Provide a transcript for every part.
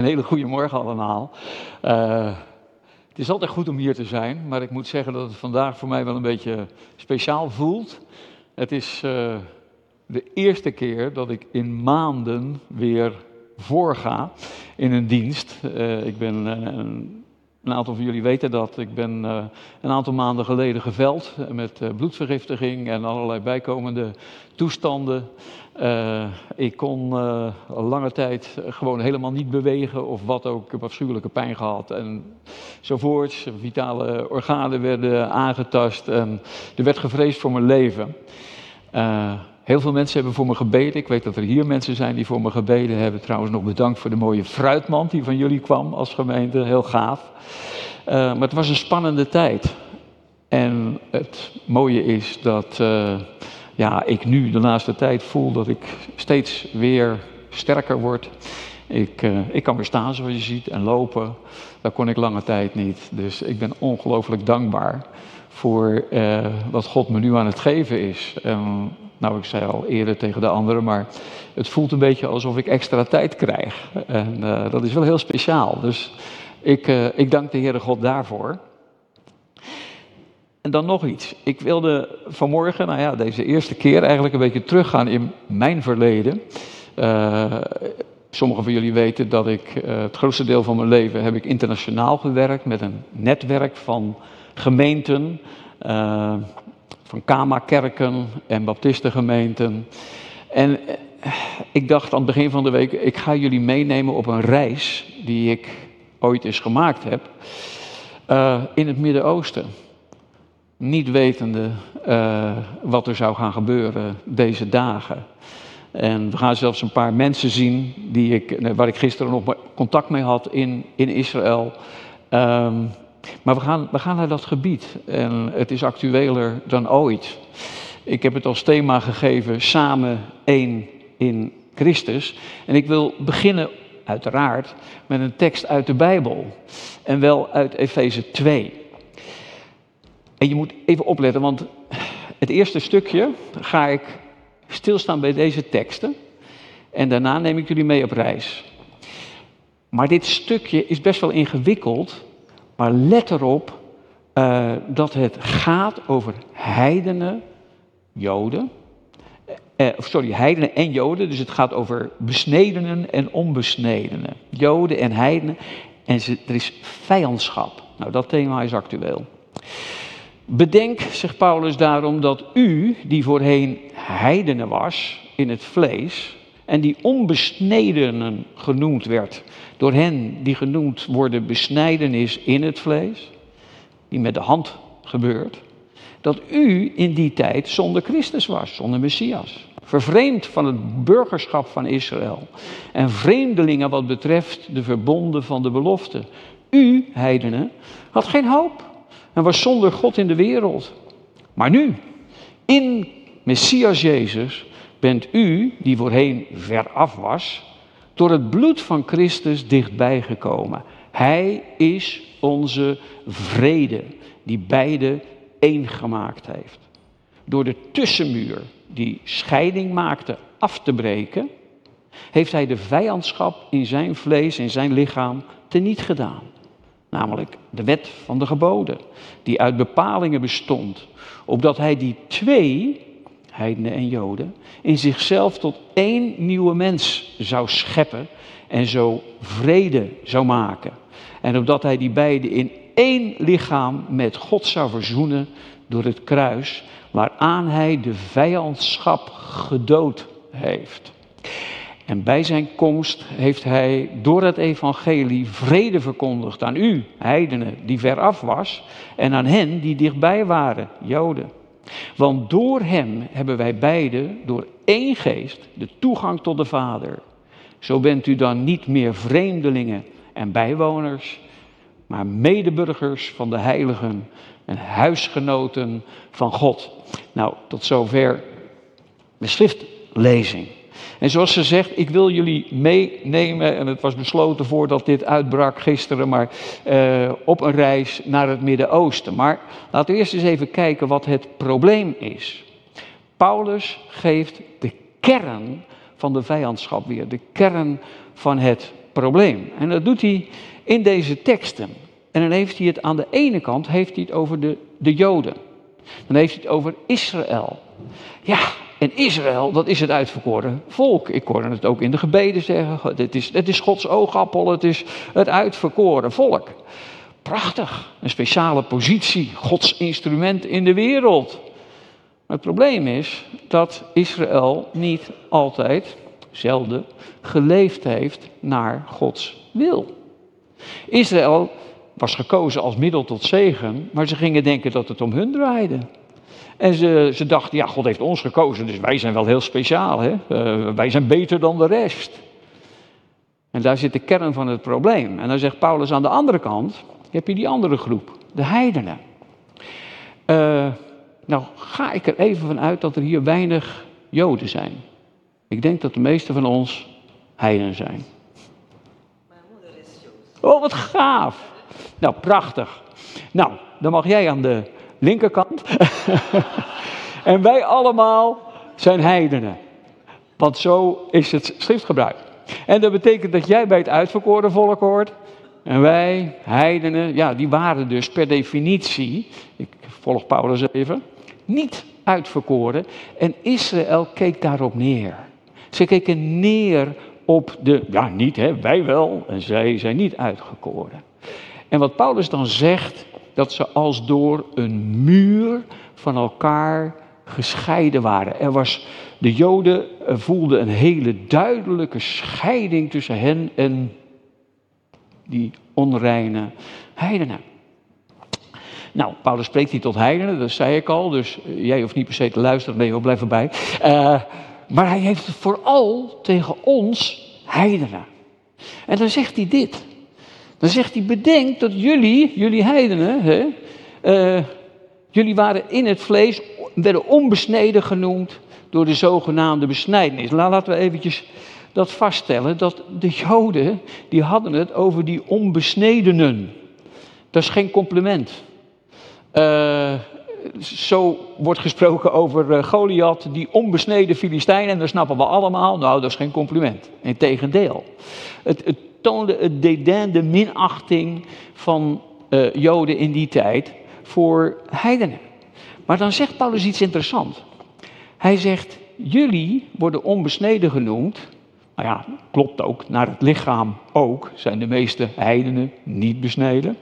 Een hele goede morgen allemaal. Uh, het is altijd goed om hier te zijn, maar ik moet zeggen dat het vandaag voor mij wel een beetje speciaal voelt. Het is uh, de eerste keer dat ik in maanden weer voorga in een dienst. Uh, ik ben een een aantal van jullie weten dat. Ik ben een aantal maanden geleden geveld met bloedvergiftiging en allerlei bijkomende toestanden. Uh, ik kon al lange tijd gewoon helemaal niet bewegen of wat ook. Ik heb afschuwelijke pijn gehad enzovoorts. Vitale organen werden aangetast en er werd gevreesd voor mijn leven. Heel veel mensen hebben voor me gebeden. Ik weet dat er hier mensen zijn die voor me gebeden hebben. Trouwens nog bedankt voor de mooie fruitmand die van jullie kwam als gemeente. Heel gaaf. Maar het was een spannende tijd. En het mooie is dat ja, ik nu de laatste tijd voel dat ik steeds weer sterker word. Ik, uh, ik kan weer staan zoals je ziet en lopen. Dat kon ik lange tijd niet. Dus ik ben ongelooflijk dankbaar voor wat God me nu aan het geven is. Nou, ik zei al eerder tegen de anderen, maar het voelt een beetje alsof ik extra tijd krijg. En uh, dat is wel heel speciaal. Dus ik, ik dank de Heere God daarvoor. En dan nog iets. Ik wilde vanmorgen, nou ja, deze eerste keer eigenlijk een beetje teruggaan in mijn verleden. Uh, sommigen van jullie weten dat ik het grootste deel van mijn leven heb ik internationaal gewerkt met een netwerk van gemeenten van Kama-kerken en baptistengemeenten. En eh, ik dacht aan het begin van de week, ik ga jullie meenemen op een reis die ik ooit eens gemaakt heb in het Midden-Oosten. Niet wetende uh, wat er zou gaan gebeuren deze dagen. En we gaan zelfs een paar mensen zien die ik, waar ik gisteren nog contact mee had in, in Israël. Um, maar we gaan, we gaan naar dat gebied en het is actueler dan ooit. Ik heb het als thema gegeven, samen één in Christus. En ik wil beginnen, uiteraard, met een tekst uit de Bijbel. En wel uit Efeze 2. En je moet even opletten, want het eerste stukje ga ik stilstaan bij deze teksten. En daarna neem ik jullie mee op reis. Maar dit stukje is best wel ingewikkeld maar let erop uh, dat het gaat over heidenen, joden. Uh, sorry, heidenen en joden. Dus het gaat over besnedenen en onbesnedenen. Joden en heidenen. En er is vijandschap. Nou, dat thema is actueel. Bedenk, zegt Paulus daarom, dat u, die voorheen heidenen was in het vlees, en die onbesnedenen genoemd werd, door hen die genoemd worden besnijdenis in het vlees, die met de hand gebeurt, dat u in die tijd zonder Christus was, zonder Messias. Vervreemd van het burgerschap van Israël en vreemdelingen wat betreft de verbonden van de belofte. U, heidenen, had geen hoop en was zonder God in de wereld. Maar nu, in Messias Jezus, bent u, die voorheen veraf was, door het bloed van Christus dichtbij gekomen. Hij is onze vrede, die beide één gemaakt heeft. Door de tussenmuur die scheiding maakte af te breken, heeft hij de vijandschap in zijn vlees, in zijn lichaam, teniet gedaan. Namelijk de wet van de geboden, die uit bepalingen bestond, opdat hij die twee heidenen en joden, in zichzelf tot één nieuwe mens zou scheppen en zo vrede zou maken. En opdat hij die beiden in één lichaam met God zou verzoenen door het kruis, waaraan hij de vijandschap gedood heeft. En bij zijn komst heeft hij door het evangelie vrede verkondigd aan u, heidenen, die veraf was, en aan hen die dichtbij waren, Joden. Want door Hem hebben wij beiden, door één geest, de toegang tot de Vader. Zo bent u dan niet meer vreemdelingen en bijwoners, maar medeburgers van de heiligen en huisgenoten van God. Nou, tot zover de schriftlezing. En zoals ze zegt, ik wil jullie meenemen, en het was besloten voordat dit uitbrak gisteren, maar uh, op een reis naar het Midden-Oosten. Maar laten we eerst eens even kijken wat het probleem is. Paulus geeft de kern van de vijandschap weer, de kern van het probleem. En dat doet hij in deze teksten. En dan heeft hij het aan de ene kant heeft hij het over de, de Joden. Dan heeft hij het over Israël. Ja, en Israël, dat is het uitverkoren volk. Ik hoorde het ook in de gebeden zeggen. Het is, het is Gods oogappel, het is het uitverkoren volk. Prachtig, een speciale positie, Gods instrument in de wereld. Maar het probleem is dat Israël niet altijd, zelden, geleefd heeft naar Gods wil. Israël was gekozen als middel tot zegen, maar ze gingen denken dat het om hun draaide. En ze, ze dachten, ja, God heeft ons gekozen, dus wij zijn wel heel speciaal. Hè? Uh, wij zijn beter dan de rest. En daar zit de kern van het probleem. En dan zegt Paulus aan de andere kant, heb je die andere groep, de heidenen. Uh, nou ga ik er even van uit dat er hier weinig Joden zijn. Ik denk dat de meeste van ons heidenen zijn. Mijn moeder is Jood. Oh, wat gaaf. Nou, prachtig. Nou, dan mag jij aan de linkerkant. en wij allemaal zijn heidenen. Want zo is het schriftgebruik. En dat betekent dat jij bij het uitverkoren volk hoort. En wij, heidenen, ja, die waren dus per definitie, ik volg Paulus even, niet uitverkoren. En Israël keek daarop neer. Ze keken neer op de, ja niet hè, wij wel, en zij zijn niet uitgekoren. En wat Paulus dan zegt, dat ze als door een muur van elkaar gescheiden waren. Er was, de Joden voelden een hele duidelijke scheiding tussen hen en die onreine heidenen. Nou, Paulus spreekt hier tot heidenen, dat zei ik al, dus jij hoeft niet per se te luisteren, nee, we blijven bij. Uh, maar hij heeft het vooral tegen ons heidenen. En dan zegt hij dit. Dan zegt hij, bedenk dat jullie, jullie heidenen, hè, uh, jullie waren in het vlees, werden onbesneden genoemd door de zogenaamde besnijdenis. Laten we eventjes dat vaststellen, dat de Joden, die hadden het over die onbesnedenen. Dat is geen compliment. Uh, zo wordt gesproken over uh, Goliath, die onbesneden Filistijn, en dat snappen we allemaal. Nou, dat is geen compliment. Integendeel. Het, het toonde het dédain, de minachting van uh, Joden in die tijd voor heidenen. Maar dan zegt Paulus iets interessants. Hij zegt, jullie worden onbesneden genoemd. Nou ja, klopt ook, naar het lichaam ook zijn de meeste heidenen niet besneden.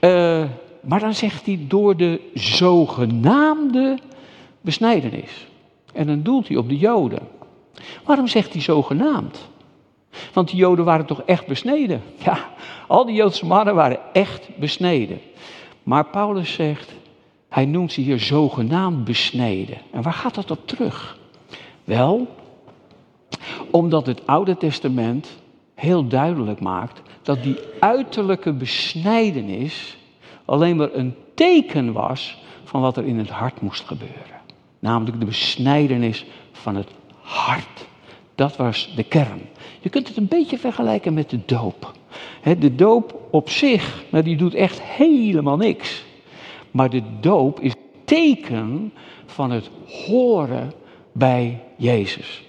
Uh, maar dan zegt hij door de zogenaamde besnijdenis. En dan doelt hij op de Joden. Waarom zegt hij zogenaamd? Want die Joden waren toch echt besneden? Ja, al die Joodse mannen waren echt besneden. Maar Paulus zegt, hij noemt ze hier zogenaamd besneden. En waar gaat dat op terug? Wel, omdat het Oude Testament heel duidelijk maakt dat die uiterlijke besnijdenis alleen maar een teken was van wat er in het hart moest gebeuren. Namelijk de besnijdenis van het hart. Dat was de kern. Je kunt het een beetje vergelijken met de doop. De doop op zich, nou die doet echt helemaal niks. Maar de doop is teken van het horen bij Jezus.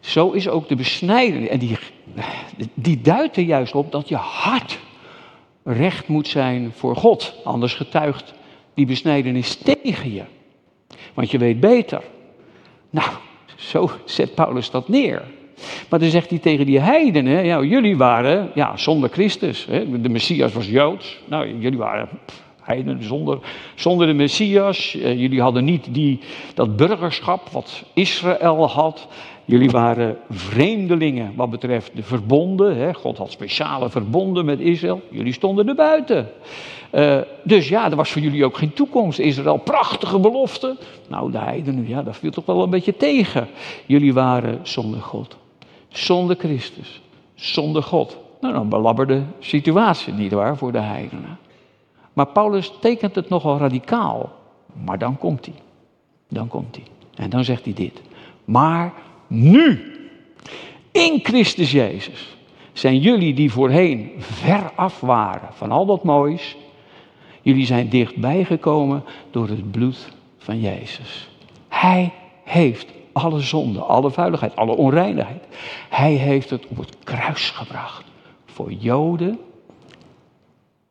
Zo is ook de besnijdenis. En die, die duidt er juist op dat je hart recht moet zijn voor God. Anders getuigt die besnijdenis tegen je. Want je weet beter. Nou, zo zet Paulus dat neer. Maar dan zegt hij tegen die heidenen, jullie waren ja, zonder Christus. Hè? De Messias was Joods. Nou, jullie waren heidenen zonder, zonder de Messias. Eh, jullie hadden niet die, dat burgerschap wat Israël had. Jullie waren vreemdelingen wat betreft de verbonden. Hè? God had speciale verbonden met Israël. Jullie stonden er buiten. Uh, dus ja, er was voor jullie ook geen toekomst. Israël, prachtige belofte. Nou, de heidenen, ja, dat viel toch wel een beetje tegen. Jullie waren zonder God. Zonder Christus. Zonder God. Nou, een belabberde situatie, nietwaar, voor de heidenen. Maar Paulus tekent het nogal radicaal. Maar dan komt hij. Dan komt hij. En dan zegt hij dit. Maar nu, in Christus Jezus, zijn jullie die voorheen ver af waren van al dat moois, jullie zijn dichtbij gekomen door het bloed van Jezus. Hij heeft alle zonde, alle vuiligheid, alle onreinigheid. Hij heeft het op het kruis gebracht. voor Joden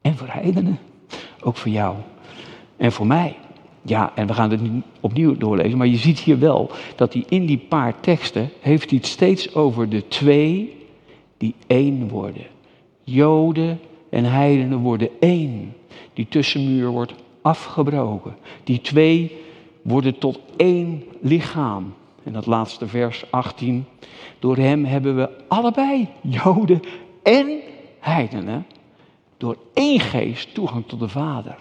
en voor heidenen. Ook voor jou en voor mij. Ja, en we gaan het nu opnieuw doorlezen, maar je ziet hier wel dat hij in die paar teksten heeft hij het steeds over de twee die één worden. Joden en heidenen worden één. Die tussenmuur wordt afgebroken. Die twee worden tot één lichaam. En dat laatste vers 18. Door hem hebben we allebei, Joden en heidenen, door één geest toegang tot de Vader.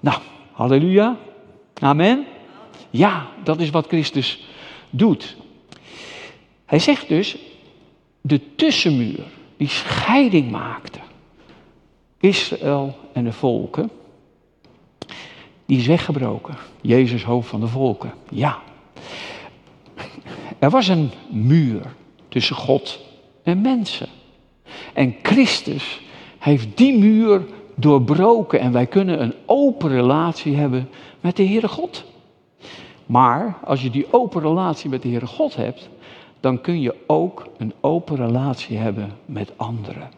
Nou, halleluja. Amen. Ja, dat is wat Christus doet. Hij zegt dus, de tussenmuur die scheiding maakte, Israël en de volken, die is weggebroken. Jezus hoofd van de volken. Ja. Er was een muur tussen God en mensen. En Christus heeft die muur doorbroken en wij kunnen een open relatie hebben met de Heere God. Maar als je die open relatie met de Heere God hebt, dan kun je ook een open relatie hebben met anderen.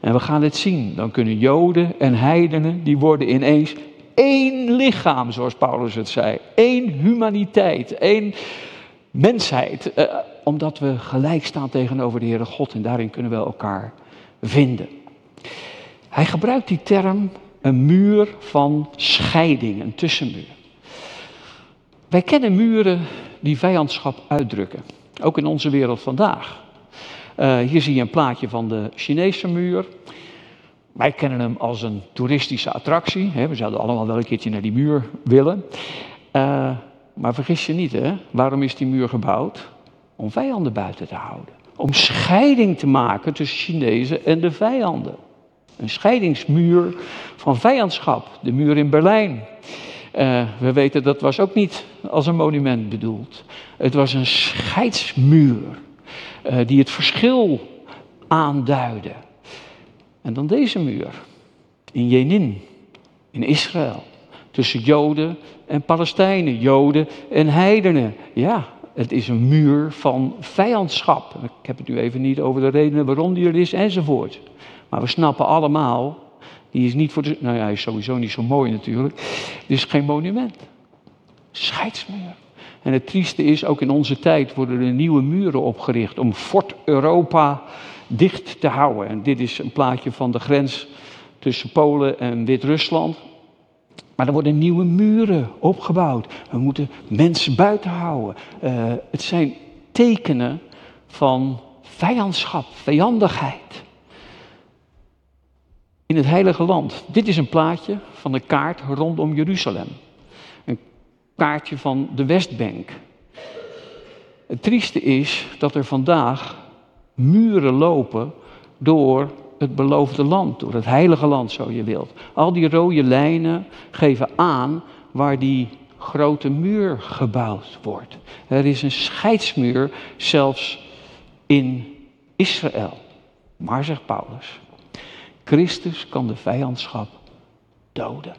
En we gaan het zien. Dan kunnen Joden en heidenen, die worden ineens één lichaam, zoals Paulus het zei. Eén humaniteit, één mensheid. Eh, omdat we gelijk staan tegenover de Heere God en daarin kunnen we elkaar vinden. Hij gebruikt die term een muur van scheiding, een tussenmuur. Wij kennen muren die vijandschap uitdrukken, ook in onze wereld vandaag. Uh, hier zie je een plaatje van de Chinese muur. Wij kennen hem als een toeristische attractie. Hè. We zouden allemaal wel een keertje naar die muur willen. Uh, maar vergis je niet, hè? waarom is die muur gebouwd? Om vijanden buiten te houden. Om scheiding te maken tussen Chinezen en de vijanden. Een scheidingsmuur van vijandschap, de muur in Berlijn. Uh, we weten dat was ook niet als een monument bedoeld. Het was een scheidsmuur uh, die het verschil aanduidde. En dan deze muur in Jenin, in Israël, tussen Joden en Palestijnen, Joden en heidenen. Ja, het is een muur van vijandschap. Ik heb het nu even niet over de redenen waarom die er is enzovoort. Maar we snappen allemaal, die is niet voor de. Nou ja, hij is sowieso niet zo mooi natuurlijk. Het is geen monument. Scheidsmuur. En het trieste is, ook in onze tijd worden er nieuwe muren opgericht om Fort Europa dicht te houden. En dit is een plaatje van de grens tussen Polen en Wit-Rusland. Maar er worden nieuwe muren opgebouwd. We moeten mensen buiten houden. Uh, het zijn tekenen van vijandschap, vijandigheid. In het Heilige Land. Dit is een plaatje van de kaart rondom Jeruzalem. Een kaartje van de Westbank. Het trieste is dat er vandaag muren lopen door het beloofde land, door het heilige land, zo je wilt. Al die rode lijnen geven aan waar die grote muur gebouwd wordt. Er is een scheidsmuur zelfs in Israël. Maar, zegt Paulus, Christus kan de vijandschap doden.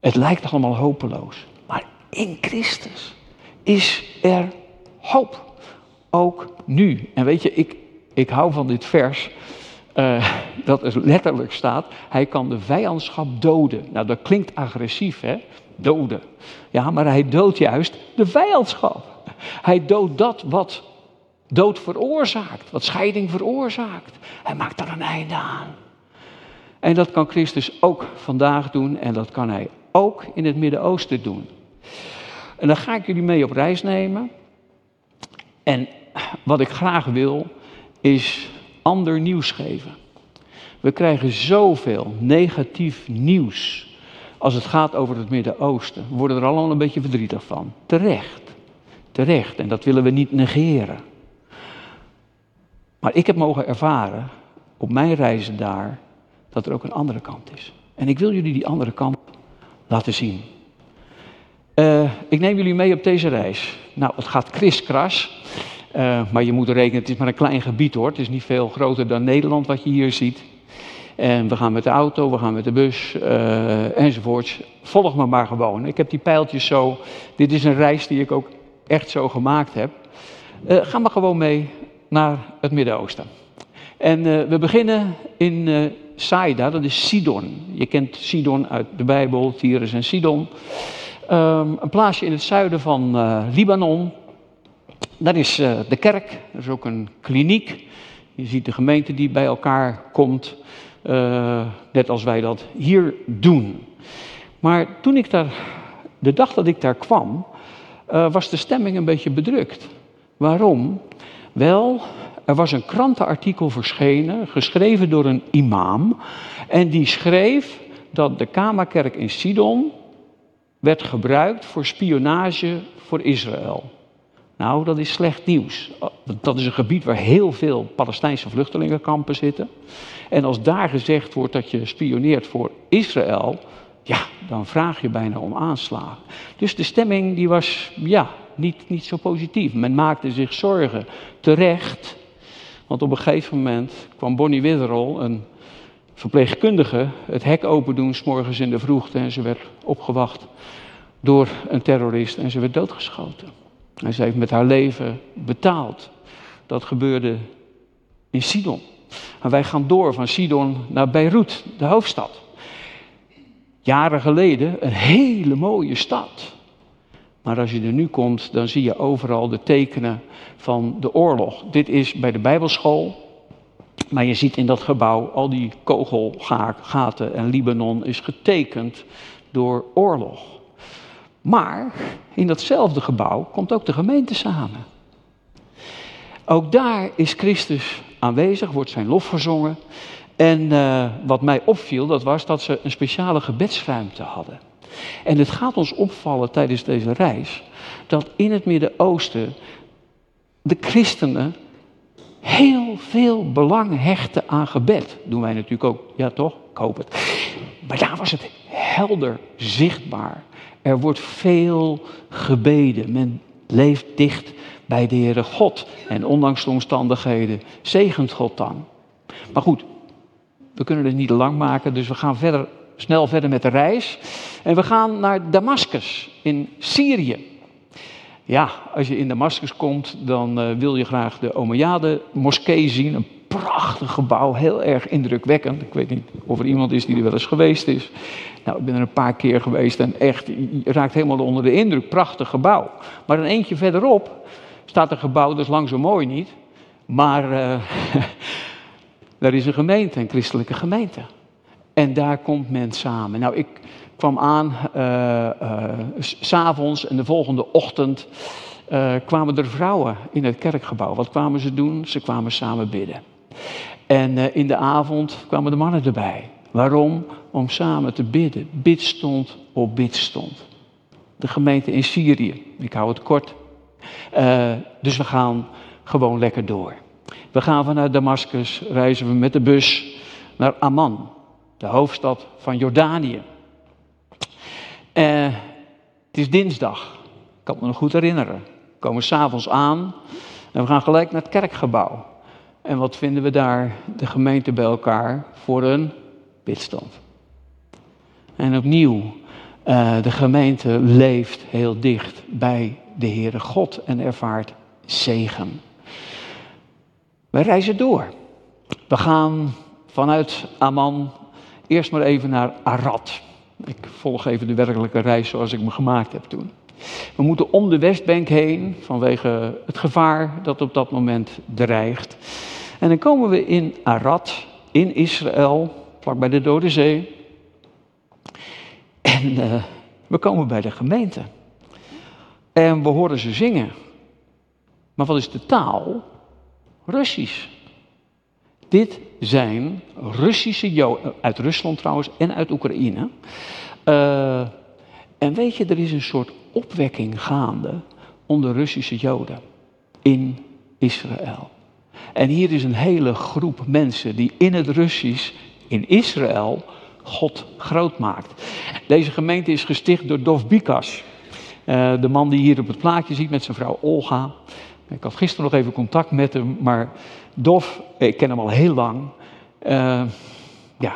Het lijkt allemaal hopeloos, maar in Christus is er hoop. Ook nu. En weet je, ik, ik hou van dit vers. Uh, dat er letterlijk staat, hij kan de vijandschap doden. Nou, dat klinkt agressief, hè? Doden. Ja, maar hij doodt juist de vijandschap. Hij doodt dat wat dood veroorzaakt, wat scheiding veroorzaakt. Hij maakt daar een einde aan. En dat kan Christus ook vandaag doen en dat kan hij ook in het Midden-Oosten doen. En dan ga ik jullie mee op reis nemen. En wat ik graag wil, is ander nieuws geven. We krijgen zoveel negatief nieuws als het gaat over het Midden-Oosten. We worden er allemaal een beetje verdrietig van. Terecht. Terecht. En dat willen we niet negeren. Maar ik heb mogen ervaren op mijn reizen daar dat er ook een andere kant is. En ik wil jullie die andere kant laten zien. Uh, ik neem jullie mee op deze reis. Nou, het gaat kriskras. Uh, maar je moet rekenen, het is maar een klein gebied hoor. Het is niet veel groter dan Nederland wat je hier ziet. En we gaan met de auto, we gaan met de bus uh, enzovoorts. Volg me maar gewoon. Ik heb die pijltjes zo. Dit is een reis die ik ook echt zo gemaakt heb. Ga maar gewoon mee naar het Midden-Oosten. En we beginnen in Saida, dat is Sidon. Je kent Sidon uit de Bijbel, Tyrus en Sidon. Ehm, een plaatsje in het zuiden van Libanon. Daar is de kerk, er is ook een kliniek. Je ziet de gemeente die bij elkaar komt, net als wij dat hier doen. Maar toen ik daar, de dag dat ik daar kwam, uh, was de stemming een beetje bedrukt. Waarom? Wel, er was een krantenartikel verschenen, geschreven door een imam. En die schreef dat de Kamakerk in Sidon werd gebruikt voor spionage voor Israël. Nou, dat is slecht nieuws. Dat is een gebied waar heel veel Palestijnse vluchtelingenkampen zitten. En als daar gezegd wordt dat je spioneert voor Israël, ja, dan vraag je bijna om aanslagen. Dus de stemming die was ja, niet, niet zo positief. Men maakte zich zorgen, terecht. Want op een gegeven moment kwam Bonnie Witherall, een verpleegkundige, het hek open doen, s'morgens in de vroegte. En ze werd opgewacht door een terrorist en ze werd doodgeschoten. En ze heeft met haar leven betaald. Dat gebeurde in Sidon. En wij gaan door van Sidon naar Beirut, de hoofdstad jaren geleden een hele mooie stad. Maar als je er nu komt, dan zie je overal de tekenen van de oorlog. Dit is bij de Bijbelschool. Maar je ziet in dat gebouw al die kogelgaten en Libanon is getekend door oorlog. Maar in datzelfde gebouw komt ook de gemeente samen. Ook daar is Christus aanwezig, wordt zijn lof gezongen. En uh, wat mij opviel, dat was dat ze een speciale gebedsruimte hadden. En het gaat ons opvallen tijdens deze reis dat in het Midden-Oosten de christenen heel veel belang hechten aan gebed. Doen wij natuurlijk ook, ja toch? Ik hoop het. Maar daar was het helder zichtbaar. Er wordt veel gebeden. Men leeft dicht bij de Heere God. En ondanks de omstandigheden zegent God dan. Maar goed, we kunnen het niet lang maken, dus we gaan verder, snel verder met de reis. En we gaan naar Damascus in Syrië. Ja, als je in Damascus komt, dan uh, wil je graag de Omeyyade moskee zien. Een prachtig gebouw, heel erg indrukwekkend. Ik weet niet of er iemand is die er wel eens geweest is. Nou, ik ben er een paar keer geweest en echt, je raakt helemaal onder de indruk. Prachtig gebouw. Maar een eentje verderop staat een gebouw, dat is lang zo mooi niet. Maar uh, Daar is een gemeente, een christelijke gemeente. En daar komt men samen. Nou, ik kwam aan uh, uh, s'avonds en de volgende ochtend uh, kwamen er vrouwen in het kerkgebouw. Wat kwamen ze doen? Ze kwamen samen bidden. En in de avond kwamen de mannen erbij. Waarom? Om samen te bidden. Bidstond op bidstond. De gemeente in Syrië. Ik hou het kort. dus we gaan gewoon lekker door. We gaan vanuit Damascus, reizen we met de bus naar Amman, de hoofdstad van Jordanië. Uh, het is dinsdag, ik kan me nog goed herinneren. We komen s'avonds aan en we gaan gelijk naar het kerkgebouw. En wat vinden we daar? De gemeente bij elkaar voor een bidstand. En opnieuw, uh, de gemeente leeft heel dicht bij de Heere God en ervaart zegen. Wij reizen door. We gaan vanuit Amman eerst maar even naar Arad. Ik volg even de werkelijke reis zoals ik me gemaakt heb toen. We moeten om de Westbank heen vanwege het gevaar dat op dat moment dreigt. En dan komen we in Arad, in Israël, vlakbij de Dode Zee. En uh, we komen bij de gemeente. En we horen ze zingen. Maar wat is de taal? Russisch. Dit zijn Russische Joden, uit Rusland trouwens en uit Oekraïne. Uh, en weet je, er is een soort opwekking gaande onder Russische Joden in Israël. En hier is een hele groep mensen die in het Russisch, in Israël, God groot maakt. Deze gemeente is gesticht door Dov Bikas. Uh, de man die hier op het plaatje ziet met zijn vrouw Olga. Ik had gisteren nog even contact met hem, maar Dof, ik ken hem al heel lang. Uh, ja,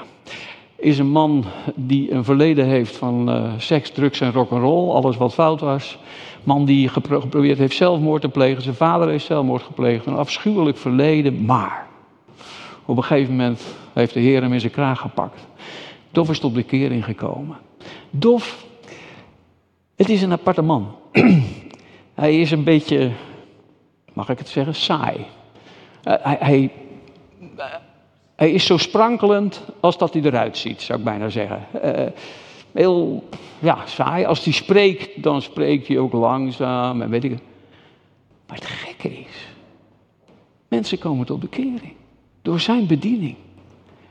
is een man die een verleden heeft van uh, seks, drugs en rock'n'roll, alles wat fout was. Man die geprobeerd heeft zelfmoord te plegen, zijn vader heeft zelfmoord gepleegd, een afschuwelijk verleden, maar Op een gegeven moment heeft de Heer hem in zijn kraag gepakt. Dof is tot bekering gekomen. Dof, het is een aparte man. hij is een beetje, mag ik het zeggen, saai. Uh, hij, hij, hij, is zo sprankelend als dat hij eruit ziet, zou ik bijna zeggen. Uh, heel ja, saai. Als hij spreekt, dan spreekt hij ook langzaam en weet ik. Maar het gekke is, mensen komen tot bekering door zijn bediening.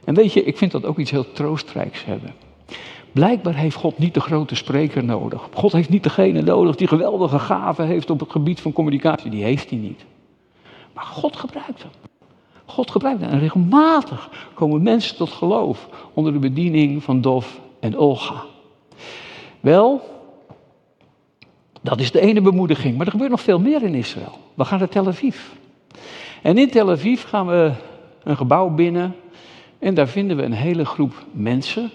En weet je, ik vind dat ook iets heel troostrijks hebben. Blijkbaar heeft God niet de grote spreker nodig. God heeft niet degene nodig die geweldige gaven heeft op het gebied van communicatie. Die heeft hij niet. Maar God gebruikt hem. God gebruikt hem. En regelmatig komen mensen tot geloof onder de bediening van Dof en Olga. Wel, dat is de ene bemoediging. Maar er gebeurt nog veel meer in Israël. We gaan naar Tel Aviv. En in Tel Aviv gaan we een gebouw binnen. En daar vinden we een hele groep mensen.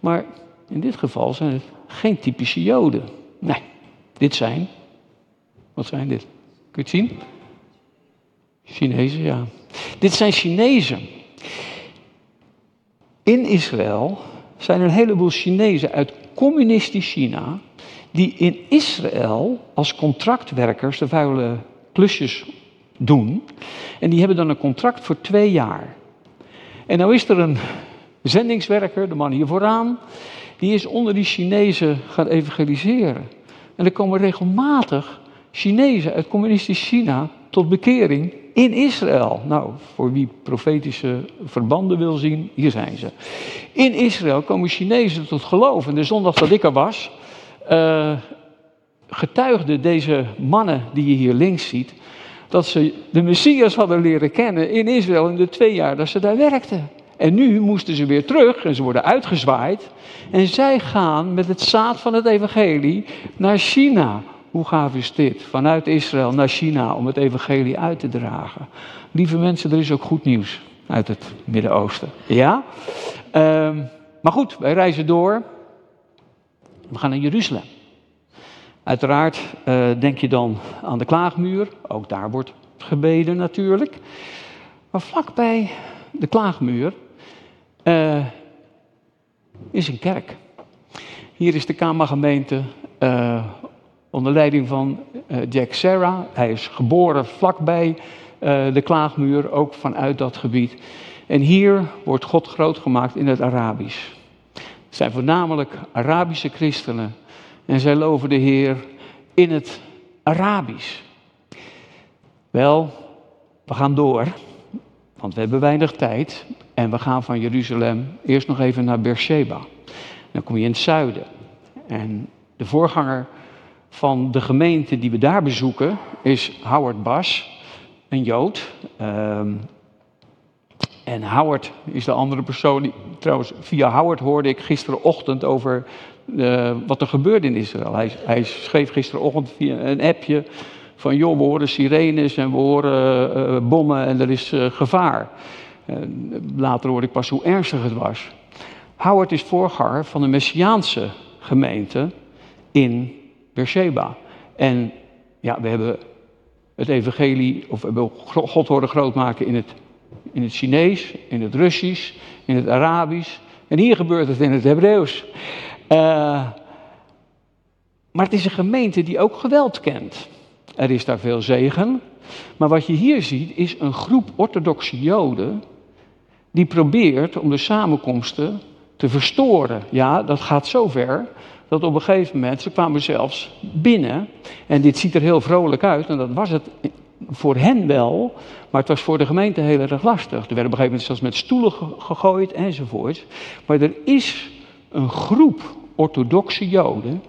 Maar in dit geval zijn het geen typische Joden. Nee, dit zijn. Wat zijn dit? Kun je het zien? Chinezen, ja. Dit zijn Chinezen. In Israël zijn er een heleboel Chinezen uit communistisch China. die in Israël als contractwerkers de vuile klusjes doen. En die hebben dan een contract voor twee jaar. En nou is er een zendingswerker, de man hier vooraan, die is onder die Chinezen gaan evangeliseren. En er komen regelmatig Chinezen uit communistisch China tot bekering in Israël. Nou, voor wie profetische verbanden wil zien, hier zijn ze. In Israël komen Chinezen tot geloof. En de zondag dat ik er was, uh, getuigden deze mannen die je hier links ziet, dat ze de Messias hadden leren kennen in Israël in de twee jaar dat ze daar werkten. En nu moesten ze weer terug en ze worden uitgezwaaid. En zij gaan met het zaad van het evangelie naar China. Hoe gaaf is dit? Vanuit Israël naar China om het evangelie uit te dragen. Lieve mensen, er is ook goed nieuws uit het Midden-Oosten. Ja? Um, maar goed, wij reizen door. We gaan naar Jeruzalem. Uiteraard uh, denk je dan aan de klaagmuur. Ook daar wordt gebeden natuurlijk. Maar vlakbij de klaagmuur uh, is een kerk. Hier is de Kamergemeente uh, onder leiding van Jack Serra. Hij is geboren vlakbij de klaagmuur, ook vanuit dat gebied. En hier wordt God groot gemaakt in het Arabisch. Het zijn voornamelijk Arabische christenen en zij loven de Heer in het Arabisch. Wel, we gaan door, want we hebben weinig tijd. En we gaan van Jeruzalem eerst nog even naar Beersheba. Dan kom je in het zuiden. En de voorganger van de gemeente die we daar bezoeken is Howard Bas, een Jood. Ehm, en Howard is de andere persoon. Die, trouwens, via Howard hoorde ik gisterenochtend over uh, wat er gebeurde in Israël. Hij, hij, schreef gisterenochtend via een appje van joh, we horen sirenes en we horen uh, bommen en er is uh, gevaar. later hoorde ik pas hoe ernstig het was. Howard is voorganger van de Messiaanse gemeente in Beersheba. En ja, we hebben het evangelie, of we hebben God horen grootmaken in het in het Chinees, in het Russisch, in het Arabisch. En hier gebeurt het in het Hebreeuws. Maar het is een gemeente die ook geweld kent. Er is daar veel zegen. Maar wat je hier ziet is een groep orthodoxe Joden die probeert om de samenkomsten te verstoren. Ja, dat gaat zover dat op een gegeven moment, ze kwamen zelfs binnen, en dit ziet er heel vrolijk uit, en dat was het voor hen wel, maar het was voor de gemeente heel erg lastig. Er werden op een gegeven moment zelfs met stoelen gegooid enzovoort. Maar er is een groep orthodoxe Joden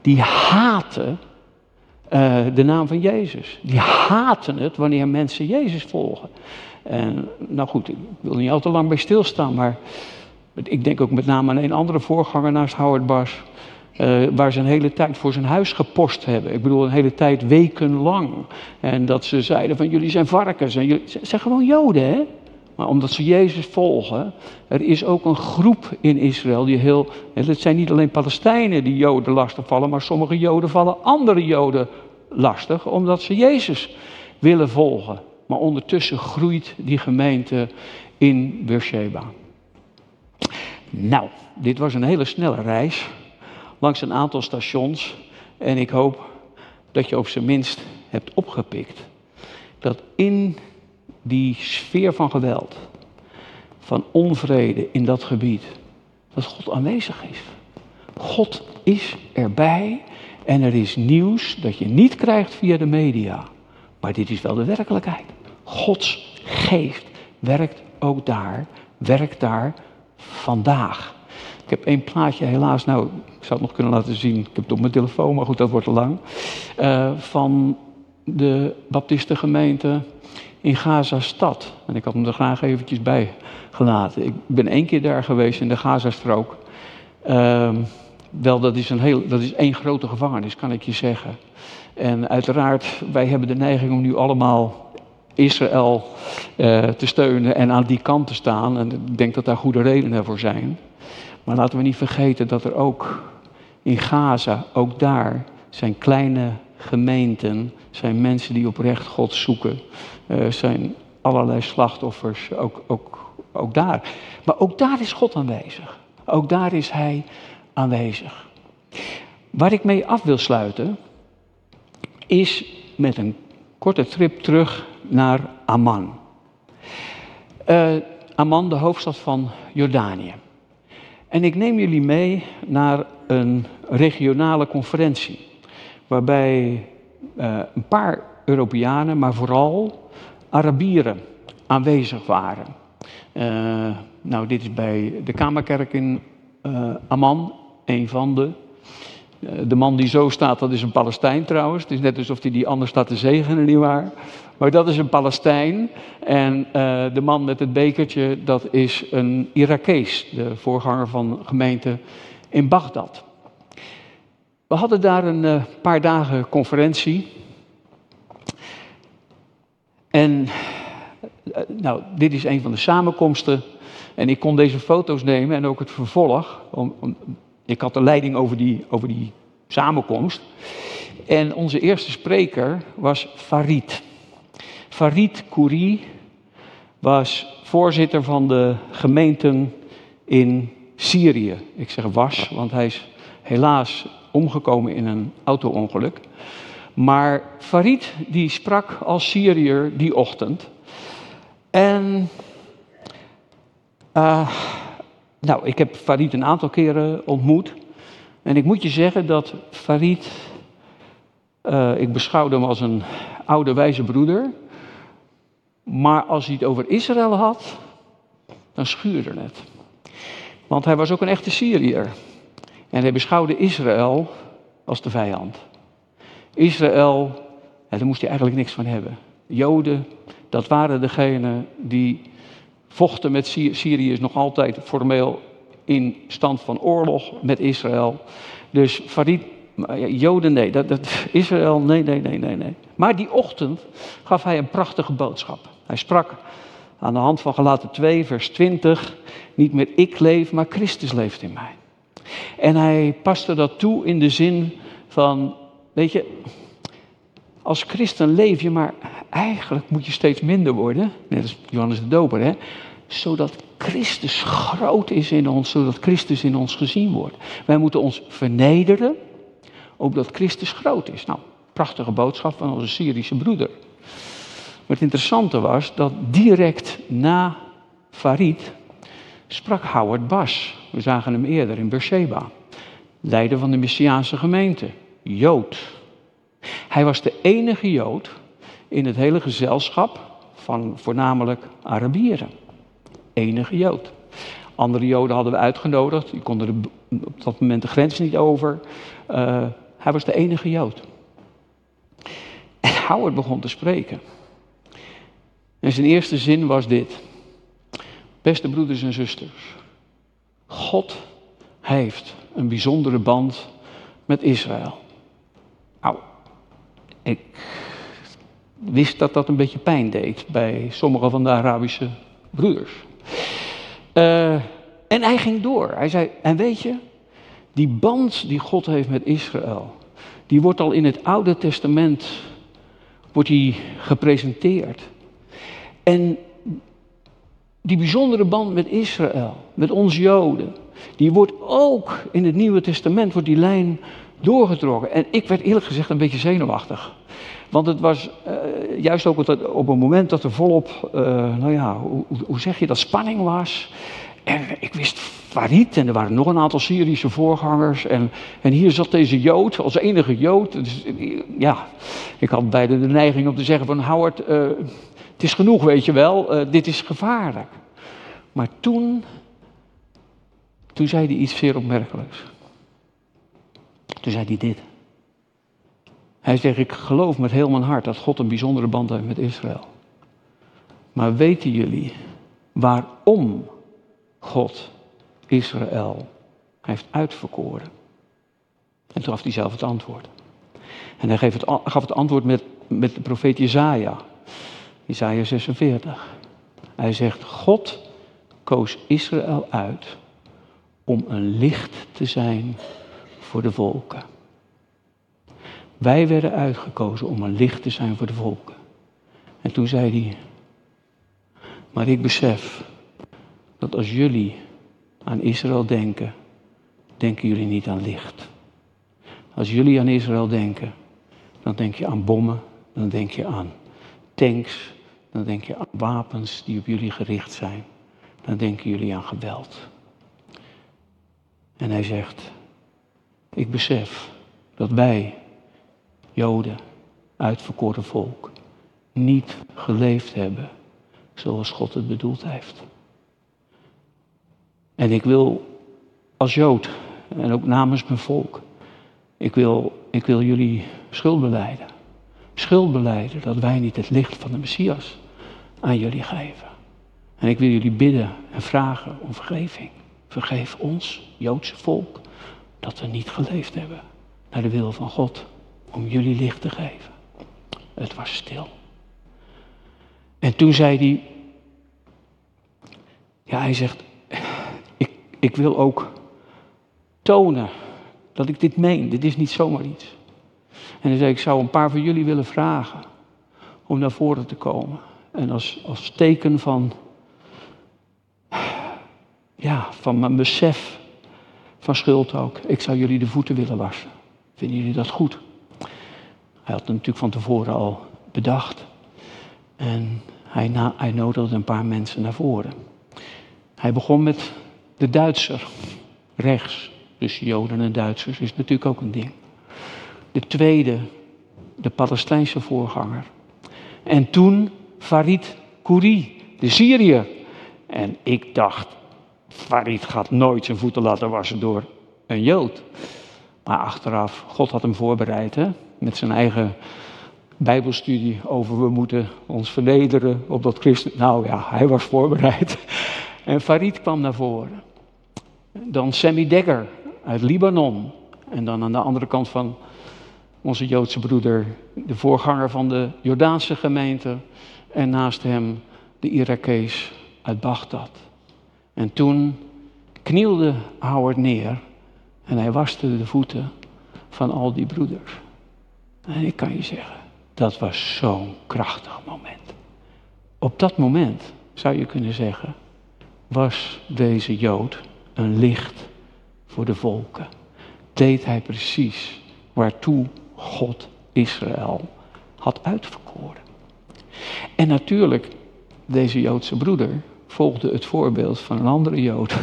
die haten uh, de naam van Jezus. Die haten het wanneer mensen Jezus volgen. En nou goed, ik wil niet al te lang bij stilstaan, maar ik denk ook met name aan een andere voorganger naast Howard Bas. Uh, waar ze een hele tijd voor zijn huis gepost hebben. Ik bedoel, een hele tijd wekenlang. En dat ze zeiden van jullie zijn varkens. En jullie zijn gewoon Joden, hè? Maar omdat ze Jezus volgen, er is ook een groep in Israël die heel. Het zijn niet alleen Palestijnen die Joden lastig vallen, maar sommige Joden vallen andere Joden lastig, omdat ze Jezus willen volgen. Maar ondertussen groeit die gemeente in Beersheba. Nou, dit was een hele snelle reis langs een aantal stations. En ik hoop dat je op zijn minst hebt opgepikt dat in die sfeer van geweld, van onvrede in dat gebied, dat God aanwezig is. God is erbij en er is nieuws dat je niet krijgt via de media. Maar dit is wel de werkelijkheid. Gods geest werkt ook daar, werkt daar vandaag. Ik heb één plaatje, helaas, nou, ik zou het nog kunnen laten zien. Ik heb het op mijn telefoon, maar goed, dat wordt te lang. Uh, van de Baptistengemeente in Gaza-stad. En ik had hem er graag eventjes bij gelaten. Ik ben één keer daar geweest in de Gazastrook. Uh, wel, dat is, een heel, dat is één grote gevangenis, kan ik je zeggen. En uiteraard, wij hebben de neiging om nu allemaal Israël uh, te steunen en aan die kant te staan. En ik denk dat daar goede redenen voor zijn. Maar laten we niet vergeten dat er ook in Gaza, ook daar, zijn kleine gemeenten, zijn mensen die oprecht God zoeken. Uh, zijn allerlei slachtoffers, ook, ook, ook daar. Maar ook daar is God aanwezig. Ook daar is Hij aanwezig. Waar ik mee af wil sluiten, is met een korte trip terug naar Amman. Uh, Amman, de hoofdstad van Jordanië. En ik neem jullie mee naar een regionale conferentie, waarbij uh, een paar Europeanen, maar vooral Arabieren aanwezig waren. Uh, nou, dit is bij de Kamerkerk in uh, Amman, een van de. de man die zo staat, dat is een Palestijn trouwens. Het is net alsof hij die anders staat te zegenen, nietwaar? Maar dat is een Palestijn. En de man met het bekertje, dat is een Irakees, de voorganger van gemeente in Bagdad. We hadden daar een paar dagen conferentie. En eh, nou, dit is een van de samenkomsten. En ik kon deze foto's nemen en ook het vervolg. Om, ik had de leiding over die, over die samenkomst. En onze eerste spreker was Farid. Farid Kouri was voorzitter van de gemeenten in Syrië. Ik zeg was, want hij is helaas omgekomen in een auto-ongeluk. Maar Farid die sprak als Syriër die ochtend. En uh, nou, ik heb Farid een aantal keren ontmoet. En ik moet je zeggen dat Farid, uh, ik beschouwde hem als een oude wijze broeder. Maar als hij het over Israël had, dan schuurde het. Want hij was ook een echte Syriër. En hij beschouwde Israël als de vijand. Israël, daar moest hij eigenlijk niks van hebben. Joden, dat waren degenen die vochten met Syrië. Syrië is nog altijd formeel in stand van oorlog met Israël. Dus Farid, Joden nee, dat, dat, Israël nee, nee, nee, nee, nee. Maar die ochtend gaf hij een prachtige boodschap. Hij sprak aan de hand van Galaten 2, vers 20, niet meer ik leef, maar Christus leeft in mij. En hij paste dat toe in de zin van Weet je, als christen leef je, maar eigenlijk moet je steeds minder worden. Net als Johannes de Doper, hè. Zodat Christus groot is in ons, zodat Christus in ons gezien wordt. Wij moeten ons vernederen, opdat Christus groot is. Nou, prachtige boodschap van onze Syrische broeder. Maar het interessante was dat direct na Farid sprak Howard Bas. We zagen hem eerder in Beersheba. Leider van de Messiaanse gemeente. Jood. Hij was de enige Jood in het hele gezelschap van voornamelijk Arabieren. Enige Jood. Andere Joden hadden we uitgenodigd, die konden op dat moment de grens niet over. Uh, hij was de enige Jood. En Howard begon te spreken. En zijn eerste zin was dit. Beste broeders en zusters, God heeft een bijzondere band met Israël. Ik wist dat dat een beetje pijn deed bij sommige van de Arabische broeders. Uh, en hij ging door. Hij zei, en weet je, die band die God heeft met Israël, die wordt al in het Oude Testament wordt die gepresenteerd. En die bijzondere band met Israël, met ons Joden, die wordt ook in het Nieuwe Testament, wordt die lijn doorgetrokken. En ik werd eerlijk gezegd een beetje zenuwachtig. Want het was uh, juist ook op een moment dat er volop, uh, nou ja, hoe, hoe, zeg je dat, spanning was. En ik wist Farid en er waren nog een aantal Syrische voorgangers. En, en hier zat deze Jood, als enige Jood. Ja, ik had beide de neiging om te zeggen van Howard, uh, het is genoeg, weet je wel, dit is gevaarlijk. Maar toen, toen zei hij iets zeer opmerkelijks. Toen zei hij dit. Hij zegt, ik geloof met heel mijn hart dat God een bijzondere band heeft met Israël. Maar weten jullie waarom God Israël heeft uitverkoren? En toen gaf hij zelf het antwoord. En hij gaf het, gaf het antwoord met, met de profeet Jezaja. Jezaja 46. Hij zegt, God koos Israël uit om een licht te zijn voor de volken. Wij werden uitgekozen om een licht te zijn voor de volken. En toen zei hij, maar ik besef dat als jullie aan Israël denken, denken jullie niet aan licht. Als jullie aan Israël denken, dan denk je aan bommen, dan denk je aan tanks, dan denk je aan wapens die op jullie gericht zijn, dan denken jullie aan geweld. En hij zegt, ik besef dat wij, Joden, uitverkoren volk, niet geleefd hebben zoals God het bedoeld heeft. En ik wil als Jood en ook namens mijn volk, ik wil, ik wil jullie schuld beleiden. Schuld beleiden dat wij niet het licht van de Messias aan jullie geven. En ik wil jullie bidden en vragen om vergeving. Vergeef ons, Joodse volk, dat we niet geleefd hebben naar de wil van God om jullie licht te geven. Het was stil. En toen zei hij, ja, hij zegt, ik, ik wil ook tonen dat ik dit meen. Dit is niet zomaar iets. En hij zei, ik zou een paar van jullie willen vragen om naar voren te komen. En als, als teken van, ja, van mijn besef van schuld ook. Ik zou jullie de voeten willen wassen. Vinden jullie dat goed? Hij had het natuurlijk van tevoren al bedacht. En hij, na, nodigde een paar mensen naar voren. Hij begon met de Duitser, rechts. Dus Joden en Duitsers is natuurlijk ook een ding. De tweede, de Palestijnse voorganger. En toen Farid Kouri, de Syriër. En ik dacht, Farid gaat nooit zijn voeten laten wassen door een Jood. Maar achteraf, God had hem voorbereid hè? met zijn eigen Bijbelstudie over we moeten ons vernederen op dat christen. Nou ja, hij was voorbereid. En Farid kwam naar voren. Dan Sammy Degger uit Libanon. En dan aan de andere kant van onze Joodse broeder, de voorganger van de Jordaanse gemeente. En naast hem de Irakees uit Bagdad. En toen knielde Howard neer en hij waste de voeten van al die broeders. En ik kan je zeggen, dat was zo'n krachtig moment. Op dat moment zou je kunnen zeggen, was deze Jood een licht voor de volken. Deed hij precies waartoe God Israël had uitverkoren. En natuurlijk, deze Joodse broeder volgde het voorbeeld van een andere Jood.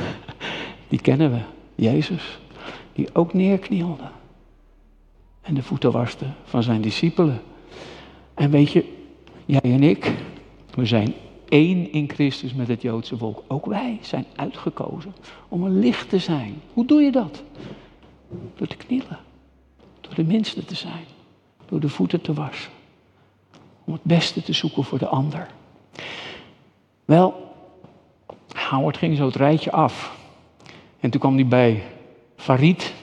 Die kennen we, Jezus, die ook neerknielde. En de voeten waste van zijn discipelen. En weet je, jij en ik, we zijn één in Christus met het Joodse volk. Ook wij zijn uitgekozen om een licht te zijn. Hoe doe je dat? Door te knielen. Door de minste te zijn. Door de voeten te wassen. Om het beste te zoeken voor de ander. Wel, Howard ging zo het rijtje af. En toen kwam hij bij Farid,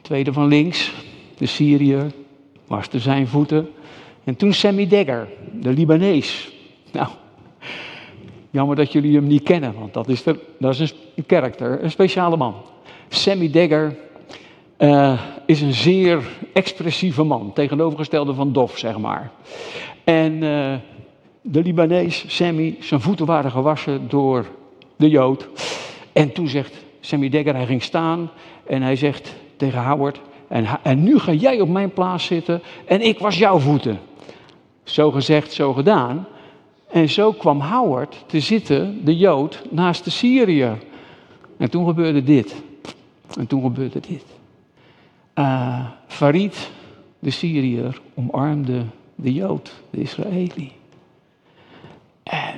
tweede van links, de Syriër, waste zijn voeten. En toen Sammy Degger, de Libanees. Nou, jammer dat jullie hem niet kennen, want dat is, de, dat is een karakter, een speciale man. Sammy Degger uh, is een zeer expressieve man, tegenovergestelde van Dof, zeg maar. En uh, de Libanees, Sammy, zijn voeten waren gewassen door de Jood. En toen zegt Sammy hij ging staan en hij zegt tegen Howard, en, en nu ga jij op mijn plaats zitten en ik was jouw voeten. Zo gezegd, zo gedaan. En zo kwam Howard te zitten, de Jood, naast de Syriër. En toen gebeurde dit. En toen gebeurde dit. Uh, Farid, de Syriër, omarmde de Jood, de Israëli. En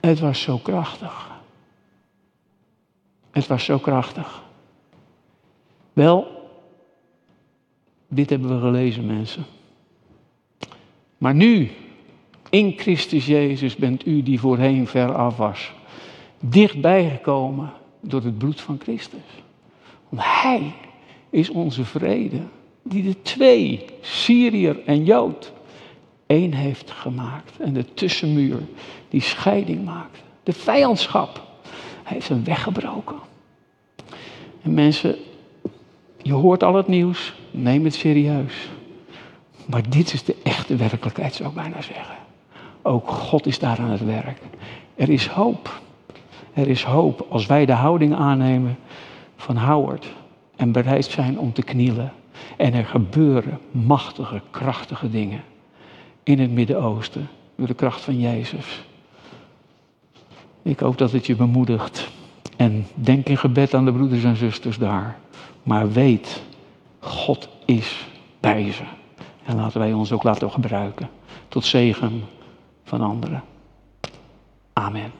het was zo krachtig. Het was zo krachtig. Wel, dit hebben we gelezen, mensen. Maar nu, in Christus Jezus, bent u die voorheen ver af was, dichtbij gekomen door het bloed van Christus. Want Hij is onze vrede, die de twee, Syriër en Jood, één heeft gemaakt. En de tussenmuur die scheiding maakt. De vijandschap. Heeft hem weggebroken. En mensen, je hoort al het nieuws, neem het serieus. Maar dit is de echte werkelijkheid, zou ik bijna zeggen. Ook God is daar aan het werk. Er is hoop. Er is hoop als wij de houding aannemen van Howard en bereid zijn om te knielen. En er gebeuren machtige, krachtige dingen in het Midden-Oosten door de kracht van Jezus. Ik hoop dat het je bemoedigt. En denk in gebed aan de broeders en zusters daar. Maar weet, God is bij ze. En laten wij ons ook laten gebruiken. Tot zegen van anderen. Amen.